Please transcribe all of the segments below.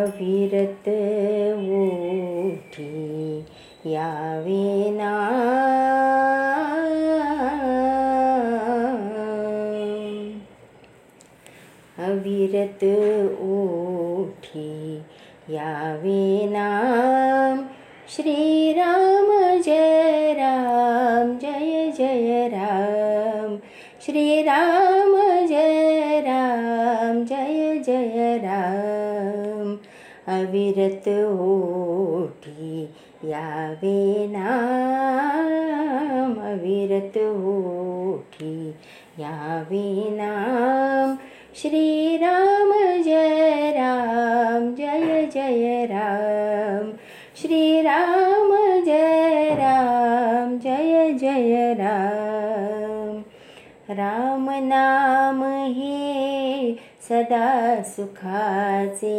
अविरत ओठी यावेना अविरत ओठी यावेना श्रीराम जय राम जय जय राम। श्रीराम अविरत ओठी यावे नाम अविरत ओठी यावे नाम। श्रीराम जय राम जय जय राम। श्रीराम जय राम जय जय राम। राम नाम हे सदा सुखाचे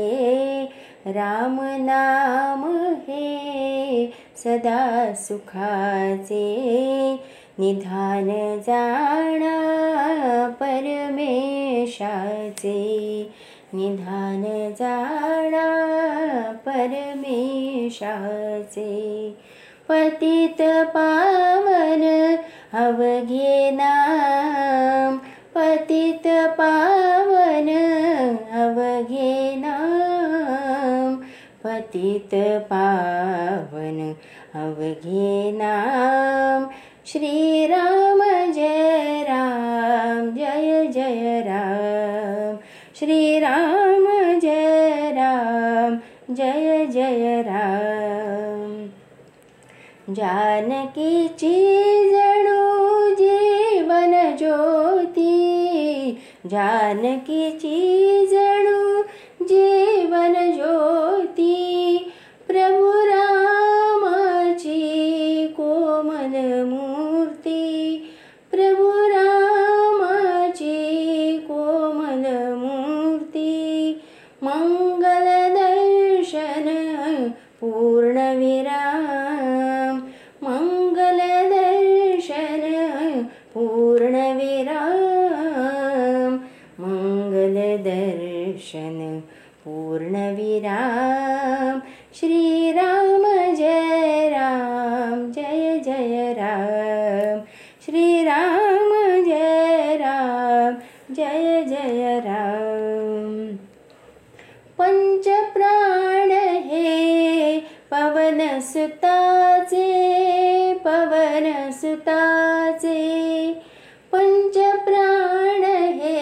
राम नाम हे सदा सुखाचे निधान जाणा परमेशाचे निधान जाणा परमेशाचे पतित पावन अवघे पतित पावन अवघे नाम। श्रीराम जय राम, जय जय राम। श्रीराम जय राम, जय जय राम। जानकीची जणू जीवन ज्योती। जानकीची जणू जीवन ज्योती। पूर्णविराम। श्रीराम जय राम जय जय राम। श्रीराम जय राम जय जय राम। पंचप्राण हे पवन सुताचे पवन सुताचे। पंचप्राण हे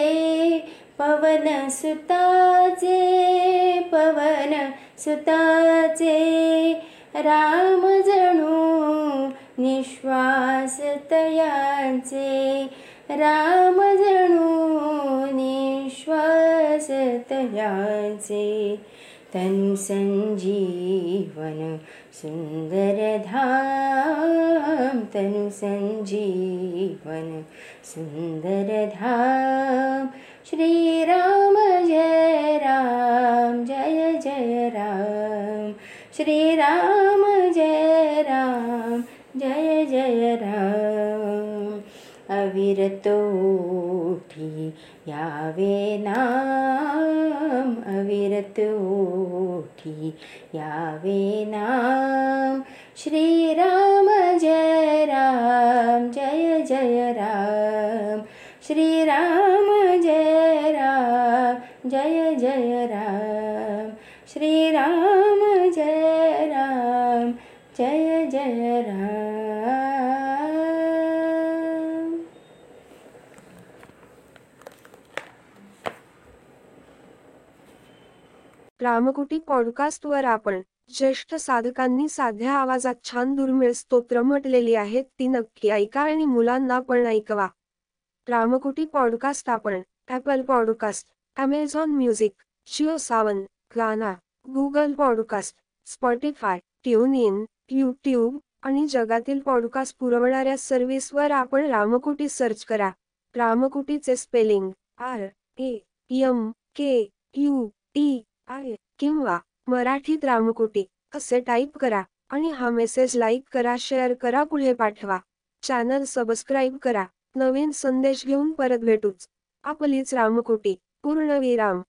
पवन सुताचे राम जणू निश्वास तयांचे राम जणू निश्वास तयांचे तनु संजीवन सुंदर धाम तनु संजीवन सुंदर धाम। श्रीराम राम जय राम, जय जय राम। अविरतोठी यावे नाम अविरतोठी यावे नाम। श्री राम जय राम, जय जय राम। श्री राम जय राम, जय जय राम। श्रीराम राम जय जय राम रामकुटी आपण ज्येष्ठ साधकांनी साध्या आवाजात छान दुर्मिळ स्तोत्र म्हटलेली आहेत ती नक्की ऐका आणि मुलांना पण ऐकवा. रामकुटी पॉडकास्ट आपण Apple podcast Amazon music Jio Saavn Gaana Google podcast Spotify tune in YouTube आणि जगातील पॉडकास्ट पुरवणाऱ्या सर्व्हिसवर आपण रामकुटी सर्च करा. रामकुटीचे spelling R A M K U T I किंवा मराठीत रामकुटी असे टाईप करा आणि हा मेसेज लाईक करा शेअर करा पुढे पाठवा. चॅनल सबस्क्राईब करा. नवीन संदेश घेऊन परत भेटूच. आपलीच रामकुटी. पूर्णविराम